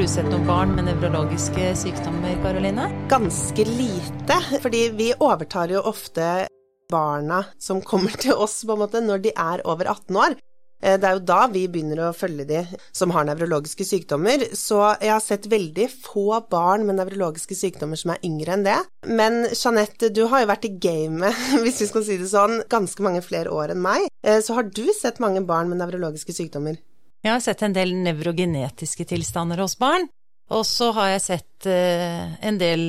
du sett noen barn med nevrologiske sykdommer, Karoline? Ganske lite, fordi vi overtar jo ofte barna som kommer til oss på en måte når de er over 18 år. Eh, det er jo da vi begynner å følge de som har nevrologiske sykdommer, så jeg har sett veldig få barn med nevrologiske sykdommer som er yngre enn det. Men Jeanette, du har jo vært i gamet, hvis vi skal si det sånn, ganske mange flere år enn meg. Eh, så har du sett mange barn med nevrologiske sykdommer? Jeg har sett en del nevrogenetiske tilstander hos barn. Og så har jeg sett eh, en del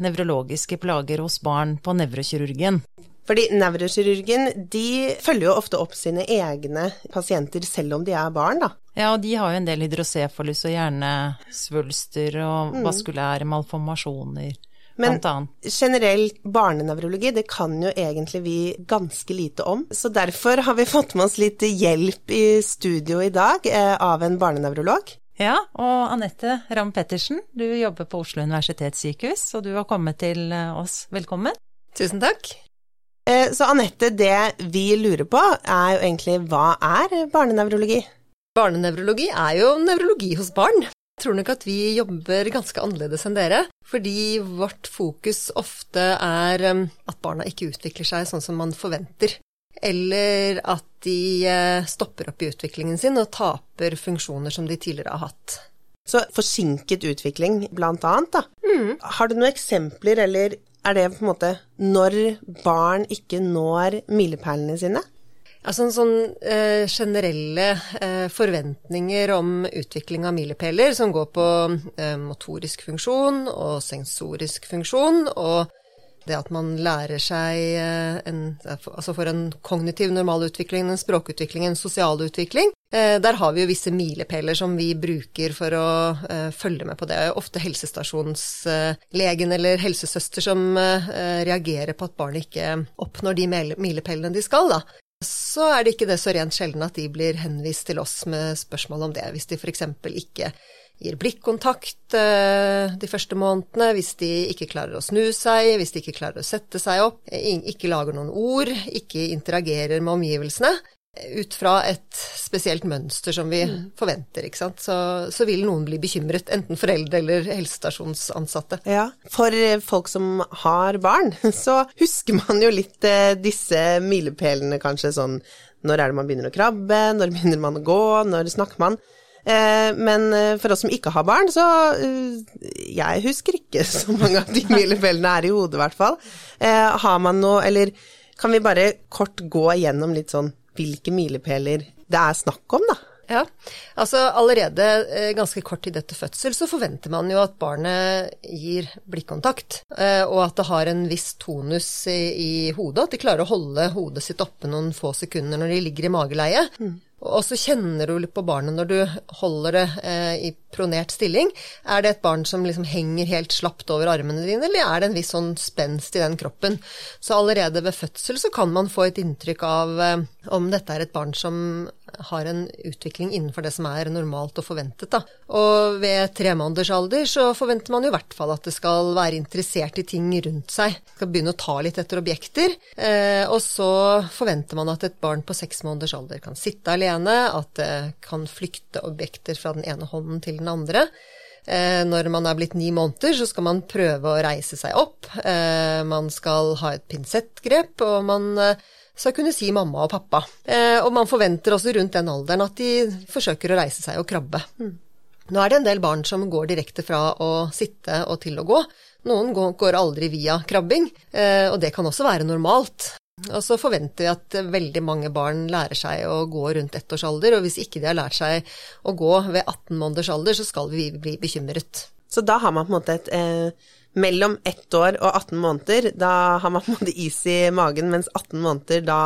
nevrologiske plager hos barn på nevrokirurgen. Fordi nevrokirurgen de følger jo ofte opp sine egne pasienter selv om de er barn, da. Ja, og de har jo en del hydrocefalus og hjernesvulster og mm. vaskulære malformasjoner. Men generell barnenevrologi, det kan jo egentlig vi ganske lite om. Så derfor har vi fått med oss litt hjelp i studio i dag eh, av en barnenevrolog. Ja, og Anette Ramm Pettersen, du jobber på Oslo universitetssykehus, og du har kommet til eh, oss. Velkommen. Tusen takk. Eh, så Anette, det vi lurer på er jo egentlig hva er barnenevrologi? Barnenevrologi er jo nevrologi hos barn. Jeg tror nok at vi jobber ganske annerledes enn dere, fordi vårt fokus ofte er um, at barna ikke utvikler seg sånn som man forventer. Eller at de eh, stopper opp i utviklingen sin og taper funksjoner som de tidligere har hatt. Så forsinket utvikling, blant annet, da. Mm. Har du noen eksempler eller er det på en måte når barn ikke når milepælene sine? Altså sånn eh, generelle eh, forventninger om utvikling av milepæler som går på eh, motorisk funksjon og sensorisk funksjon, og det at man lærer seg eh, en, altså for en kognitiv normalutvikling, en språkutvikling, en sosial utvikling. Eh, der har vi jo visse milepæler som vi bruker for å eh, følge med på det. Ofte helsestasjonslegen eller helsesøster som reagerer på at barnet ikke oppnår de milepælene de skal. Da så er det ikke det så rent sjelden at de blir henvist til oss med spørsmål om det, hvis de f.eks. ikke gir blikkontakt eh, de første månedene, hvis de ikke klarer å snu seg, hvis de ikke klarer å sette seg opp, ikke lager noen ord, ikke interagerer med omgivelsene. Ut fra et spesielt mønster som vi mm. forventer, ikke sant. Så, så, vil noen bli bekymret, enten foreldre eller helsestasjonsansatte. Ja, for folk som har barn, så husker man jo litt eh, disse milepælene kanskje sånn når er det man begynner å krabbe, når begynner man å gå, når snakker man? Eh, men eh, for oss som ikke har barn, så eh, Jeg husker ikke så mange av de milepælene er i hodet, i hvert fall. Har man noe, eller kan vi bare kort gå igjennom litt sånn hvilke milepæler det er snakk om, da? Ja, altså allerede ganske kort tid etter fødsel så forventer man jo at barnet gir blikkontakt, og at det har en viss tonus i, i hodet, at de klarer å holde hodet sitt oppe noen få sekunder når de ligger i mageleie. Mm. Og så kjenner du litt på barnet når du holder det eh, i pronert stilling. Er det et barn som liksom henger helt slapt over armene dine, eller er det en viss sånn spenst i den kroppen? Så allerede ved fødsel så kan man få et inntrykk av eh, om dette er et barn som har en utvikling innenfor det som er normalt og forventet. Da. Og ved tre måneders alder så forventer man jo i hvert fall at det skal være interessert i ting rundt seg. Skal begynne å ta litt etter objekter. Eh, og så forventer man at et barn på seks måneders alder kan sitte alene, at det kan flykte objekter fra den ene hånden til den andre. Eh, når man er blitt ni måneder, så skal man prøve å reise seg opp. Eh, man skal ha et pinsettgrep, og man eh, skal kunne si mamma og pappa. Eh, og man forventer også rundt den alderen at de forsøker å reise seg og krabbe. Mm. Nå er det en del barn som går direkte fra å sitte og til å gå. Noen går aldri via krabbing, eh, og det kan også være normalt. Og så forventer vi at veldig mange barn lærer seg å gå rundt ett års alder, og hvis ikke de har lært seg å gå ved 18 måneders alder, så skal vi bli bekymret. Så da har man på en måte et eh mellom ett år og 18 måneder, da har man på en måte is i magen, mens 18 måneder, da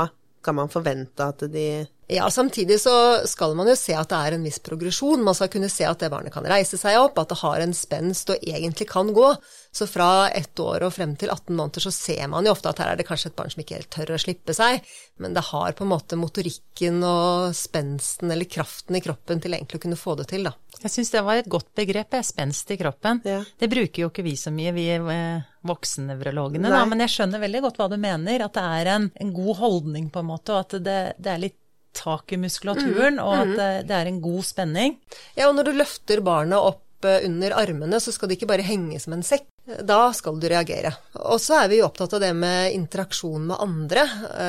kan man forvente at de ja, samtidig så skal man jo se at det er en viss progresjon. Man skal kunne se at det barnet kan reise seg opp, at det har en spenst og egentlig kan gå. Så fra ett år og frem til 18 måneder så ser man jo ofte at her er det kanskje et barn som ikke helt tør å slippe seg, men det har på en måte motorikken og spensten eller kraften i kroppen til egentlig å kunne få det til, da. Jeg syns det var et godt begrep, spenst i kroppen. Ja. Det bruker jo ikke vi så mye, vi eh, voksennevrologene, da, men jeg skjønner veldig godt hva du mener. At det er en, en god holdning, på en måte, og at det, det er litt tak i muskulaturen, mm, og at mm. det er en god spenning. Ja, og når du løfter barnet opp opp under armene, så skal de ikke bare henge som en sekk. Da skal du reagere. Og så er vi jo opptatt av det med interaksjon med andre.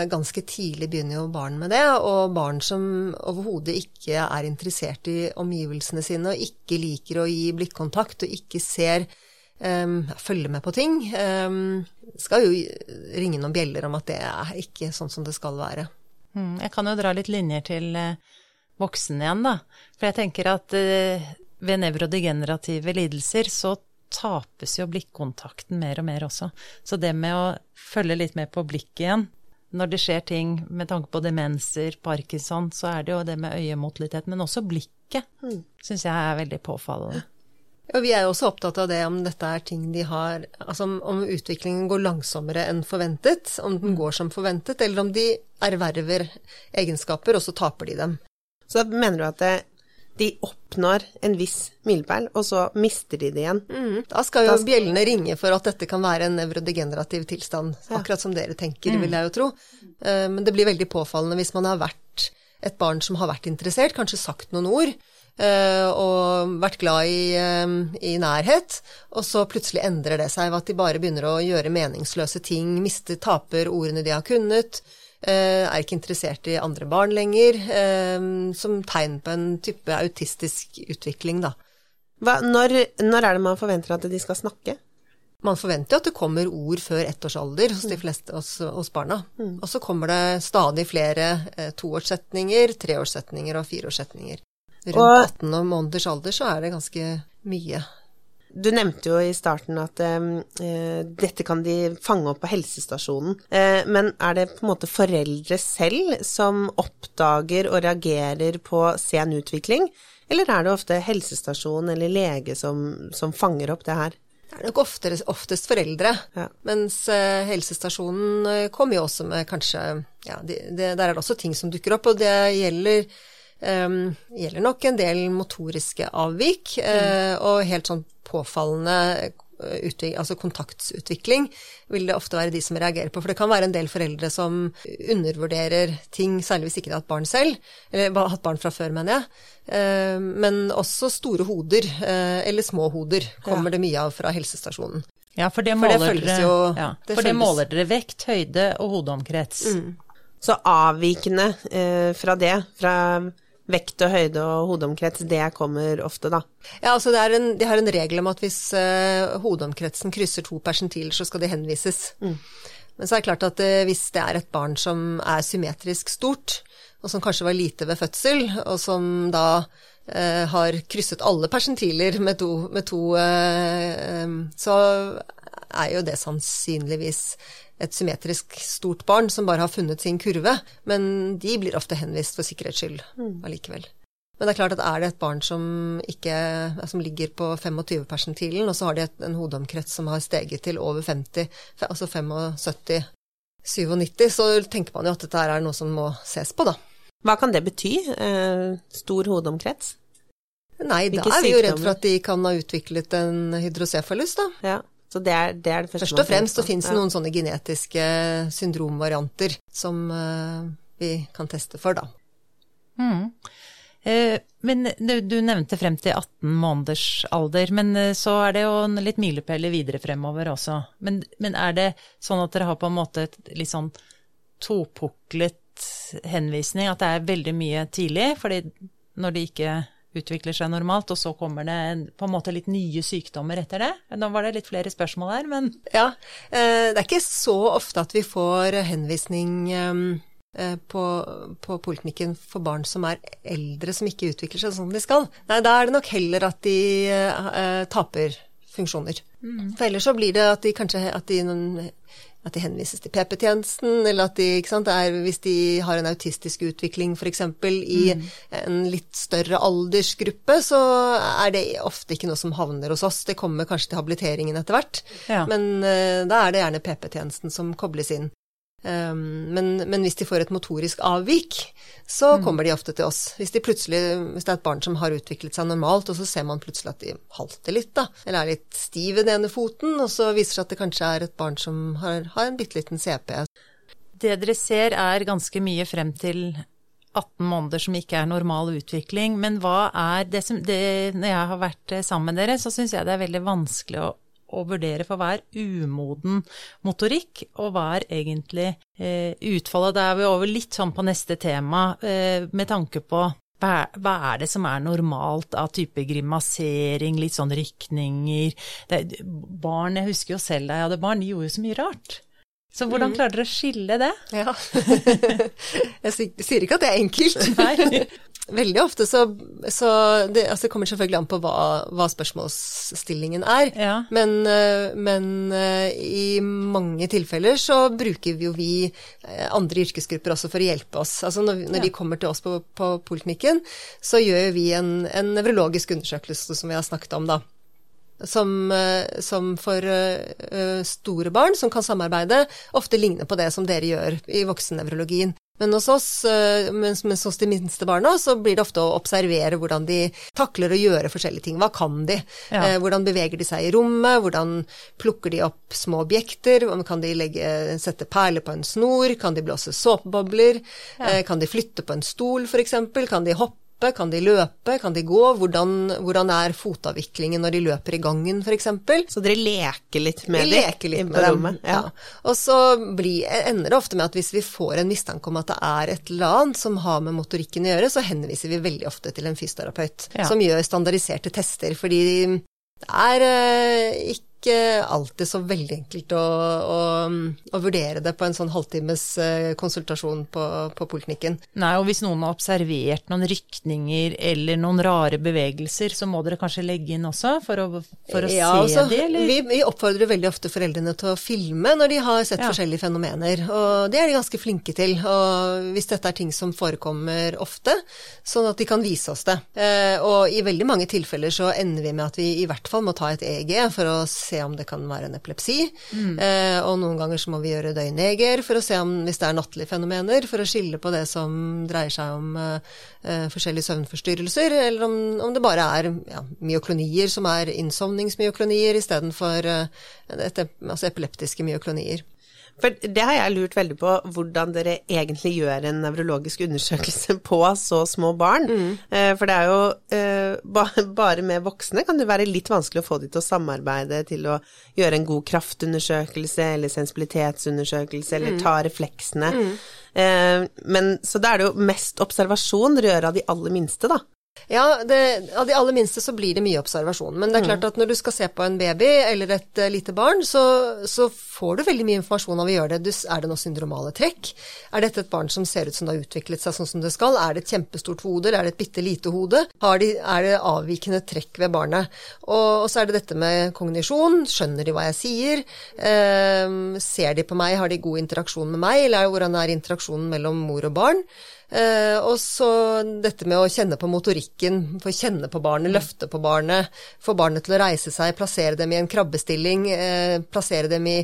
Ganske tidlig begynner jo barn med det. Og barn som overhodet ikke er interessert i omgivelsene sine, og ikke liker å gi blikkontakt, og ikke ser um, følger med på ting, um, skal jo ringe noen bjeller om at det er ikke sånn som det skal være. Mm, jeg kan jo dra litt linjer til uh, voksen igjen, da. For jeg tenker at uh, ved nevrodegenerative lidelser så tapes jo blikkontakten mer og mer også. Så det med å følge litt mer på blikket igjen når det skjer ting med tanke på demenser, parkinson, så er det jo det med øyemotlighet, men også blikket, mm. syns jeg er veldig påfallende. Ja, vi er jo også opptatt av det om dette er ting de har Altså om utviklingen går langsommere enn forventet, om den går som forventet, eller om de erverver egenskaper, og så taper de dem. Så da mener du at det, de oppnår en viss milepæl, og så mister de det igjen? Mm. Da skal jo da skal... bjellene ringe for at dette kan være en nevrodegenerativ tilstand, akkurat som dere tenker, mm. vil jeg jo tro. Eh, men det blir veldig påfallende hvis man har vært et barn som har vært interessert, kanskje sagt noen ord, og vært glad i, eh, i, nærhet, og så plutselig endrer det seg ved at de bare begynner å gjøre meningsløse ting, mister, taper ordene de har kunnet, Eh, er ikke interessert i andre barn lenger, eh, som tegn på en type autistisk utvikling, da. Hva, når, når, er det man forventer at de skal snakke? Man forventer jo at det kommer ord før ettårsalder hos de mm. fleste hos, hos barna. Mm. Og så kommer det stadig flere eh, toårssetninger, treårssetninger og fireårssetninger. Rundt og, 18 måneders alder så er det ganske mye. Du nevnte jo i starten at eh, dette kan de fange opp på helsestasjonen. Eh, men er det på en måte foreldre selv som oppdager og reagerer på sen utvikling, eller er det ofte helsestasjon eller lege som, som fanger opp det her? Det er nok oftest, oftest foreldre, ja. mens eh, helsestasjonen kommer jo også med kanskje ja, de, de, Der er det også ting som dukker opp, og det gjelder um, gjelder nok en del motoriske avvik, mm. og helt sånn påfallende Utvik, altså kontaktsutvikling vil det ofte være de som reagerer på. For det kan være en del foreldre som undervurderer ting, særlig hvis ikke de har hatt barn selv, eller hatt barn fra før, mener jeg. Ehm, men også store hoder, eh, eller små hoder, kommer ja. det mye av fra helsestasjonen. Ja, for det måler, for det jo, ja, det for det måler dere vekt, høyde og hodeomkrets. Mm. Så avvikende eh, fra det, fra vekt og høyde og hodeomkrets, det kommer ofte, da? Ja, altså en, de har en regel om at hvis uh, hodeomkretsen krysser to persentiler, så skal de henvises. Mm. Men så er det klart at uh, hvis det er et barn som er symmetrisk stort, og som kanskje var lite ved fødsel, og som da uh, har krysset alle persentiler med to, med to um, så er jo det sannsynligvis et symmetrisk stort barn som bare har funnet sin kurve, men de blir ofte henvist for sikkerhets skyld mm. allikevel. Men det er klart at er det et barn som, ikke, som ligger på 25-persentilen, og så har de et, en hodeomkrets som har steget til over 50, altså 75, 97, så tenker man jo at dette er noe som må ses på, da. Hva kan det bety, eh, stor hodeomkrets? Nei, da er vi jo redd for at de kan ha utviklet en hydrocefalus, da. Ja. Så det er, det er det første Først og fremst så finnes det noen sånne genetiske syndromvarianter som uh, vi kan teste for, da. Mm. Eh, men du nevnte frem til 18 måneders alder, men eh, så er det jo en litt milepæler videre fremover også. Men, men, er det sånn at dere har på en måte et litt sånn topuklet henvisning, at det er veldig mye tidlig? fordi når de ikke utvikler seg normalt, og så kommer det på en måte litt nye sykdommer etter det? Nå var det litt flere spørsmål her, men Ja. Eh, det er ikke så ofte at vi får henvisning eh, på, på poliklinikken for barn som er eldre, som ikke utvikler seg sånn de skal. Nei, da er det nok heller at de taper funksjoner. Mm. For ellers så blir det at de kanskje at de at de henvises til PP-tjenesten, eller at de, sant, er, hvis de har en autistisk utvikling f.eks. i mm. en litt større aldersgruppe, så er det ofte ikke noe som havner hos oss. Det kommer kanskje til habiliteringen etter hvert, ja. men uh, da er det gjerne PP-tjenesten som kobles inn. Um, men, men, hvis de får et motorisk avvik, så mm. kommer de ofte til oss. Hvis, de hvis, det er et barn som har utviklet seg normalt, og så ser man plutselig at de halter litt, da, eller er litt stiv i den ene foten, og så viser det seg at det kanskje er et barn som har, har en bitte liten CP. Det dere ser er ganske mye frem til 18 måneder som ikke er normal utvikling. Men hva er det som det, Når jeg har vært eh, sammen med dere, så syns jeg det er veldig vanskelig å, å vurdere for hva er umoden motorikk, og hva er egentlig eh, utfallet. Da er vi over litt sånn på neste tema, eh, med tanke på hva, hva, er det som er normalt av type grimasering, litt sånn rykninger det, Barn, jeg husker jo selv da jeg hadde barn, de gjorde jo så mye rart. Så hvordan mm. klarer dere å skille det? Ja. jeg sier ikke at det er enkelt. Nei. Veldig ofte så, så det, altså det, kommer selvfølgelig an på hva, hva spørsmålsstillingen er. Ja. Men, eh, men, eh, i mange tilfeller så bruker vi jo vi eh, andre yrkesgrupper også for å hjelpe oss. Altså når, når ja. de kommer til oss på, på poliklinikken, så gjør vi en, en nevrologisk undersøkelse som vi har snakket om, da som, som for store barn som kan samarbeide, ofte ligner på det som dere gjør i voksennevrologien. Men hos oss, uh, mens, mens hos de minste barna, så blir det ofte å observere hvordan de takler å gjøre forskjellige ting. Hva kan de? Ja. Eh, hvordan beveger de seg i rommet? Hvordan plukker de opp små objekter? Kan de legge, sette perler på en snor? Kan de blåse såpebobler? Ja. Kan de flytte på en stol, f.eks.? Kan de hoppe? Hoppe, kan de løpe, kan de gå? Hvordan, hvordan er fotavviklingen når de løper i gangen, f.eks.? Så dere leker litt med dem? Leker litt med dem, ja. ja. Og så blir, ender det ofte med at hvis vi får en mistanke om at det er et eller annet som har med motorikken å gjøre, så henviser vi veldig ofte til en fysioterapeut ja. som gjør standardiserte tester. Fordi det er eh, ikke ikke alltid så veldig enkelt å, å, å, vurdere det på en sånn halvtimes eh, konsultasjon på, på poliklinikken. Nei, og hvis noen har observert noen rykninger eller noen rare bevegelser, så må dere kanskje legge inn også for å, for å ja, se altså, det, eller? Vi, vi, oppfordrer veldig ofte foreldrene til å filme når de har sett ja. forskjellige fenomener, og det er de ganske flinke til. Og hvis dette er ting som forekommer ofte, sånn at de kan vise oss det. Eh, og i veldig mange tilfeller så ender vi med at vi i hvert fall må ta et EG for å se se om det kan være en epilepsi. Mm. Eh, og noen ganger så må vi gjøre døgnjeger for å se om hvis det er nattlige fenomener, for å skille på det som dreier seg om eh, eh forskjellige søvnforstyrrelser, eller om, om det bare er ja, myoklonier som er innsovningsmyoklonier istedenfor eh, altså epileptiske myoklonier. For det har jeg lurt veldig på, hvordan dere egentlig gjør en nevrologisk undersøkelse på så små barn. Mm. Eh, for det er jo eh, Bare med voksne kan det være litt vanskelig å få de til å samarbeide til å gjøre en god kraftundersøkelse eller sensibilitetsundersøkelse eller mm. ta refleksene. Mm. Eh, men så da er det jo mest observasjon dere gjør av de aller minste, da. Ja, det, av de aller minste så blir det mye observasjon. Men det er klart mm. at når du skal se på en baby eller et uh, lite barn, så, så, får du veldig mye informasjon av å gjøre det. Du, er det noen syndromale trekk? Er dette et barn som ser ut som det har utviklet seg sånn som det skal? Er det et kjempestort hode, eller er det et bitte lite hode? De, er det avvikende trekk ved barnet? Og, og, så er det dette med kognisjon. Skjønner de hva jeg sier? Eh, ser de på meg? Har de god interaksjon med meg? Eller hvordan er interaksjonen mellom mor og barn? Eh, og så dette med å kjenne på motorikken, få kjenne på barnet, løfte på barnet, få barnet til å reise seg, plassere dem i en krabbestilling, eh, plassere dem i,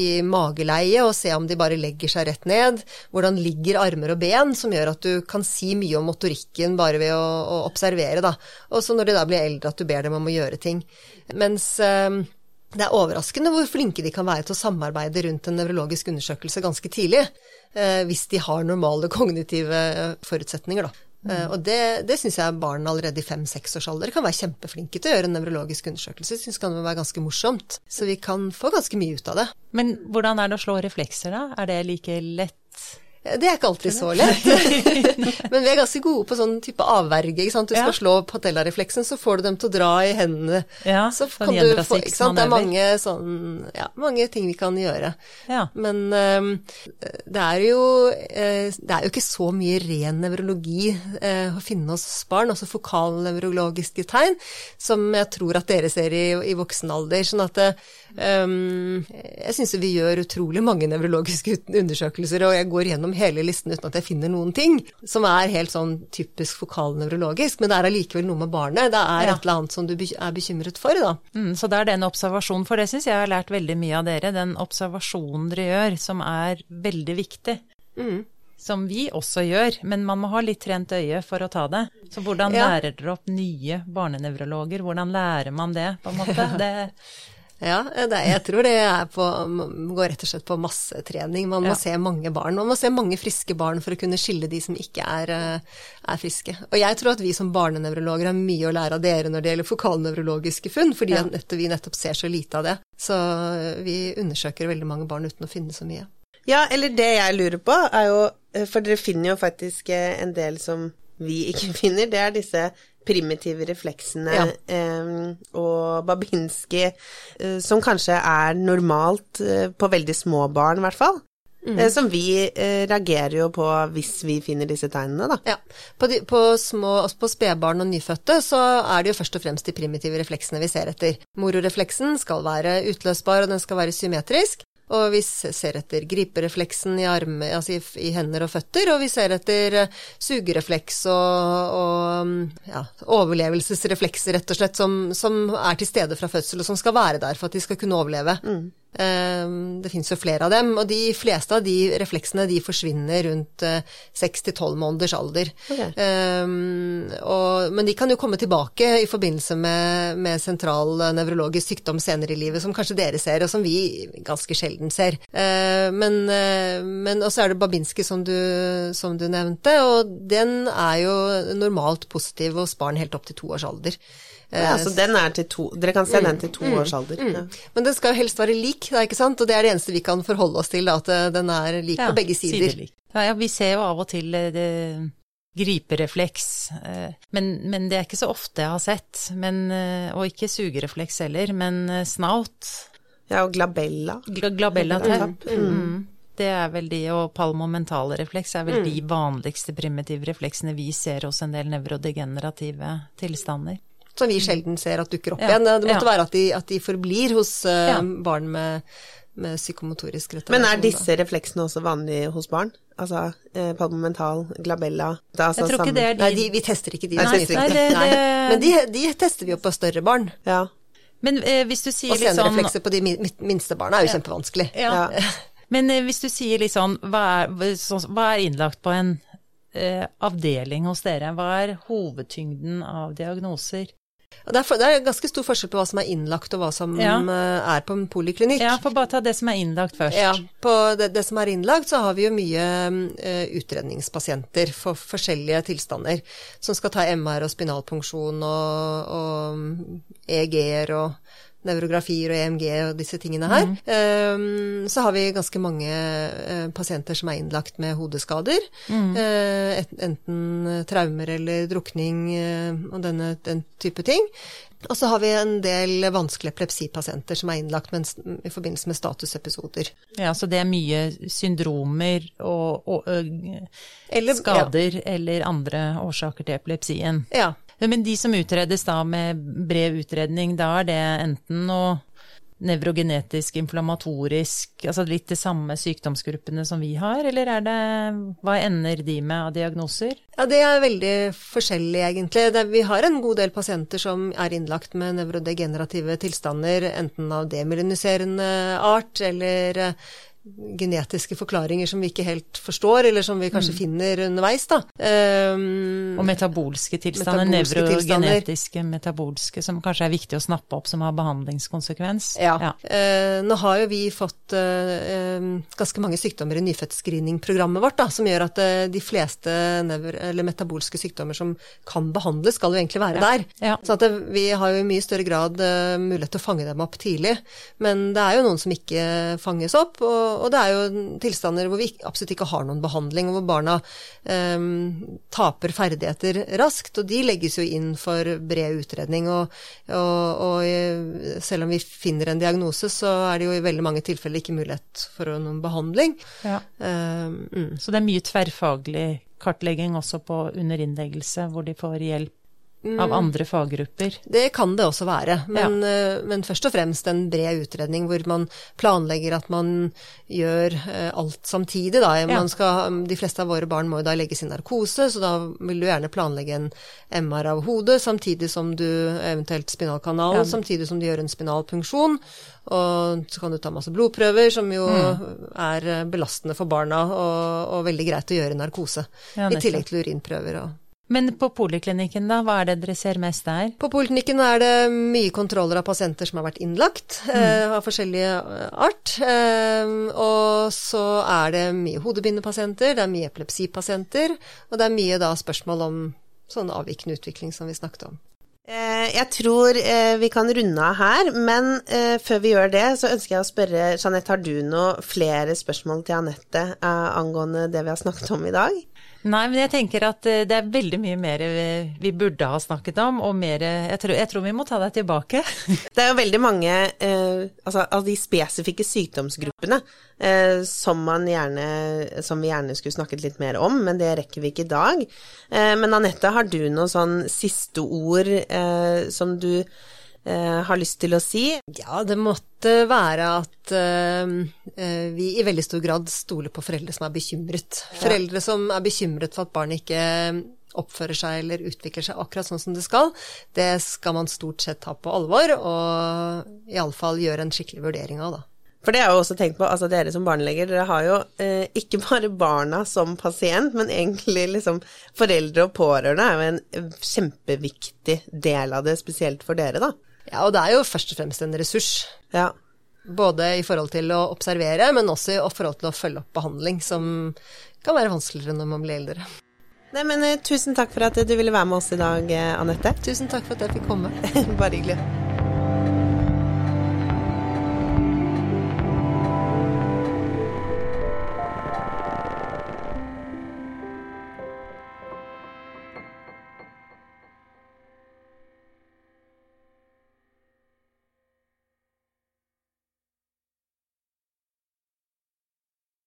i mageleie og se om de bare legger seg rett ned. Hvordan ligger armer og ben, som gjør at du kan si mye om motorikken bare ved å, å observere. Og så når de da blir eldre, at du ber dem om å gjøre ting. Mens eh, det er overraskende hvor flinke de kan være til å samarbeide rundt en nevrologisk undersøkelse ganske tidlig, hvis de har normale kognitive eh, forutsetninger, da. Mm. Uh, og det, det syns jeg barn allerede i fem-seks-årsalder kan være kjempeflinke til å gjøre en nevrologisk undersøkelse. Jeg syns det kan være ganske morsomt. Så vi kan få ganske mye ut av det. Men hvordan er det å slå reflekser, da? Er det like lett? Det er ikke alltid så lett. Men vi er ganske gode på sånn type avverge. ikke sant? Du skal ja. slå patellarefleksen, så får du dem til å dra i hendene. Ja, så kan du få, ikke sant? Det er mange, sånn, ja, mange ting vi kan gjøre. Ja. Men um, det er jo uh, det er jo ikke så mye ren nevrologi uh, å finne hos barn, altså fokalnevrologiske tegn, som jeg tror at dere ser i, i voksen alder. Sånn at um, jeg syns vi gjør utrolig mange nevrologiske undersøkelser, og jeg går gjennom hele listen uten at jeg finner noen ting som er helt sånn typisk fokalnevrologisk, men det er allikevel noe med barnet. Det er ja. et eller annet som du er bekymret for, da. Mm, så det er den observasjonen, for det syns jeg har lært veldig mye av dere. Den observasjonen dere gjør, som er veldig viktig. Mm. Som vi også gjør, men man må ha litt trent øye for å ta det. Så hvordan ja. lærer dere opp nye barnenevrologer? Hvordan lærer man det, på en måte? Det Ja, det, jeg tror det på, går rett og slett på massetrening. Man må ja. se mange barn. Man må se mange friske barn for å kunne skille de som ikke er, eh, er friske. Og jeg tror at vi som barnenevrologer har mye å lære av dere når det gjelder fokalnevrologiske funn, fordi ja. vi nettopp ser så lite av det. Så vi undersøker veldig mange barn uten å finne så mye. Ja, eller det jeg lurer på, er jo eh, For dere finner jo faktisk eh, en del som vi ikke finner. Det er disse primitive refleksene ja. eh, og Babinski, eh, som kanskje er normalt eh, på veldig små barn, i hvert fall. Mm. Eh, som vi eh, reagerer jo på hvis vi finner disse tegnene, da. Ja. På, de, på, små, på spedbarn og nyfødte så er det jo først og fremst de primitive refleksene vi ser etter. Mororefleksen skal være utløsbar, og den skal være symmetrisk. Og vi ser etter griperefleksen i, arme, altså i, i, hender og føtter, og vi ser etter uh, sugerefleks og, og ja, overlevelsesreflekser, rett og slett, som, som, er til stede fra fødsel, og som skal være der for at de skal kunne overleve. Mm. Ehm, det finnes jo flere av dem, og de fleste av de refleksene de forsvinner rundt 6-12 tolv måneders alder. Okay. Um, og, men de kan jo komme tilbake i forbindelse med, med sentral nevrologisk sykdom senere i livet, som kanskje dere ser, og som vi ganske sjelden ser. Uh, men, uh, men også er det Babinski, som du, som du nevnte, og den er jo normalt positiv hos barn helt opp til to års alder. Ja, så den er til to Dere kan se mm, den til to mm, års alder. Mm. Ja. Men den skal jo helst være lik, da, ikke sant? Og det er det eneste vi kan forholde oss til, da, at eh, den er lik ja, på begge sider. Ja, vi ser jo av og til eh, det, griperefleks, eh, men, men, det er ikke så ofte jeg har sett. Men, og ikke sugerefleks heller, men snaut. Ja, og glabella. Gla, glabella tapp. Mm. Det er vel de, og palmomentale refleks er vel de vanligste primitive refleksene vi ser hos en del nevrodegenerative tilstander som vi sjelden ser at dukker opp ja. igjen. Det måtte ja. være at de, at de, forblir hos uh, ja. barn med, med psykomotorisk retardasjon. Men er disse refleksene også vanlige hos barn? Altså eh, palmomental, glabella altså Jeg tror ikke det er de Nei, de, vi tester ikke de. Nei, nei, nei, det, det... Men de, de, tester vi jo på større barn. Ja. Men eh, hvis du sier litt sånn Og senreflekser på de minste barna er jo kjempevanskelig. Ja. Men eh, hvis du sier litt sånn hva er, så, hva er innlagt på en eh, avdeling hos dere? Hva er hovedtyngden av diagnoser? Det er, det er, ganske stor forskjell på hva som er innlagt og hva som ja. Eh, er på en poliklinikk. Ja, for bare ta det som er innlagt først. Ja, På det, det som er innlagt, så har vi jo mye uh, utredningspasienter for forskjellige tilstander. Som skal ta MR og spinalpunksjon og, og EG-er og nevrografier og EMG og disse tingene her. Mm. Um, så har vi ganske mange uh, pasienter som er innlagt med hodeskader. Mm. Uh, enten traumer eller drukning uh, og denne, den type ting. Og så har vi en del vanskelige epilepsipasienter som er innlagt med, i forbindelse med statusepisoder. Ja, Så det er mye syndromer og, og eller, skader ja. eller andre årsaker til epilepsien? Ja. Men de som utredes da med bred utredning, da er det enten noe nevrogenetisk, inflammatorisk, altså litt de samme sykdomsgruppene som vi har, eller er det Hva ender de med av diagnoser? Ja, det er veldig forskjellig, egentlig. Det, vi har en god del pasienter som er innlagt med nevrodegenerative tilstander, enten av demyeliniserende art eller genetiske forklaringer som vi ikke helt forstår, eller som vi kanskje mm. finner underveis. Da. Um, og metabolske tilstander, nevrogenetiske metabolske, som kanskje er viktig å snappe opp, som har behandlingskonsekvens. Ja. ja. Uh, nå har jo vi fått uh, ganske mange sykdommer i nyfødtscreeningprogrammet vårt, da, som gjør at uh, de fleste metabolske sykdommer som kan behandles, skal jo egentlig være ja. der. Ja. Så det, vi har jo i mye større grad mulighet til å fange dem opp tidlig. Men det er jo noen som ikke fanges opp. og og, det er jo tilstander hvor vi absolutt ikke har noen behandling, og hvor barna um, taper ferdigheter raskt. Og de legges jo inn for bred utredning. Og, og, og, eh, selv om vi finner en diagnose, så er det jo i veldig mange tilfeller ikke mulighet for noen behandling. Ja. Um, mm. Så det er mye tverrfaglig kartlegging også på under innleggelse, hvor de får hjelp av mm. andre faggrupper? Det kan det også være, men, ja. Eh, men, først og fremst en bred utredning hvor man planlegger at man gjør eh, alt samtidig. Da. Ja. Skal, de fleste av våre barn må jo da legges i narkose, så da vil du gjerne planlegge en MR av hodet samtidig som du eventuelt spinalkanalen, ja. samtidig som du gjør en spinalpunksjon. Og så kan du ta masse blodprøver, som jo mm. er belastende for barna og, og, veldig greit å gjøre i narkose. I tillegg til urinprøver og Men på poliklinikken, da, hva er det dere ser mest der? På poliklinikken er det mye kontroller av pasienter som har vært innlagt, mm. eh, av forskjellig eh, art. Eh, og så er det mye hodebindepasienter, det er mye epilepsipasienter, og det er mye da spørsmål om sånn avvikende utvikling som vi snakket om. Eh, jeg tror eh, vi kan runde av her, men før vi gjør det, så ønsker jeg å spørre Jeanette, har du noe flere spørsmål til Anette angående det vi har snakket om i dag? Nei, men jeg tenker at eh, det er veldig mye mer vi burde ha snakket om, og mer Jeg tror, jeg tror vi må ta deg tilbake. det er jo veldig mange eh, altså, av de spesifikke sykdomsgruppene eh, som, gjerne, som, vi gjerne skulle snakket litt mer om, men det rekker vi ikke i dag. Eh, men Anette, har du noen sånn siste ord eh, som du Eh, har lyst til å si? Ja, det måtte være at eh, vi i veldig stor grad stoler på foreldre som er bekymret. Ja. Foreldre som er bekymret for at barnet ikke oppfører seg eller utvikler seg akkurat sånn som det skal, det skal man stort sett ta på alvor, og iallfall gjøre en skikkelig vurdering av, da. For det har jeg jo også tenkt på, altså dere som barneleger, dere har jo eh, ikke bare barna som pasient, men egentlig liksom foreldre og pårørende er jo en kjempeviktig del av det, spesielt for dere, da. Ja, og det er jo først og fremst en ressurs. Ja. Både i forhold til å observere, men også i forhold til å følge opp behandling, som kan være vanskeligere når man blir eldre. Nei, men uh, Tusen takk for at du ville være med oss i dag, uh, Anette. Tusen takk for at jeg fikk komme. Bare hyggelig.